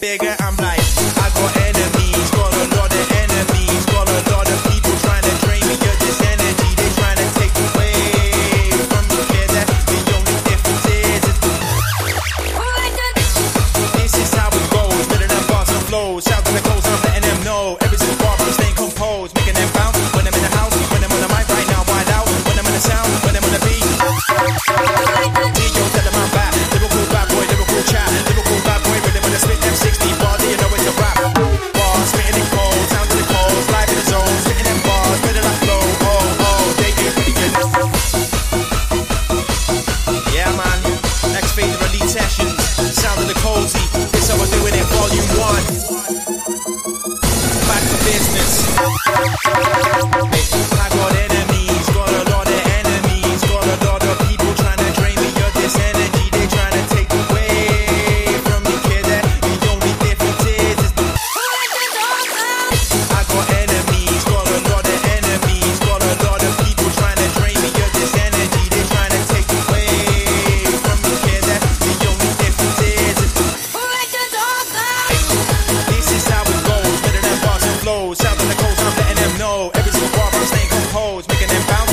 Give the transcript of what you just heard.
bigger. I'm like, I got enemies, got a lot of enemies, got a lot of people trying to drain me of this energy. They trying to take away from me. Yeah, that the only difference is this is how it goes. Better than bars and flows. Shout to the coast, I'm letting them know. Every single bar, I'm staying composed, making them bounce. When I'm in the house, when I'm on the mic right now, wide out. When I'm in the sound. Walking, staying composed, making them bounce.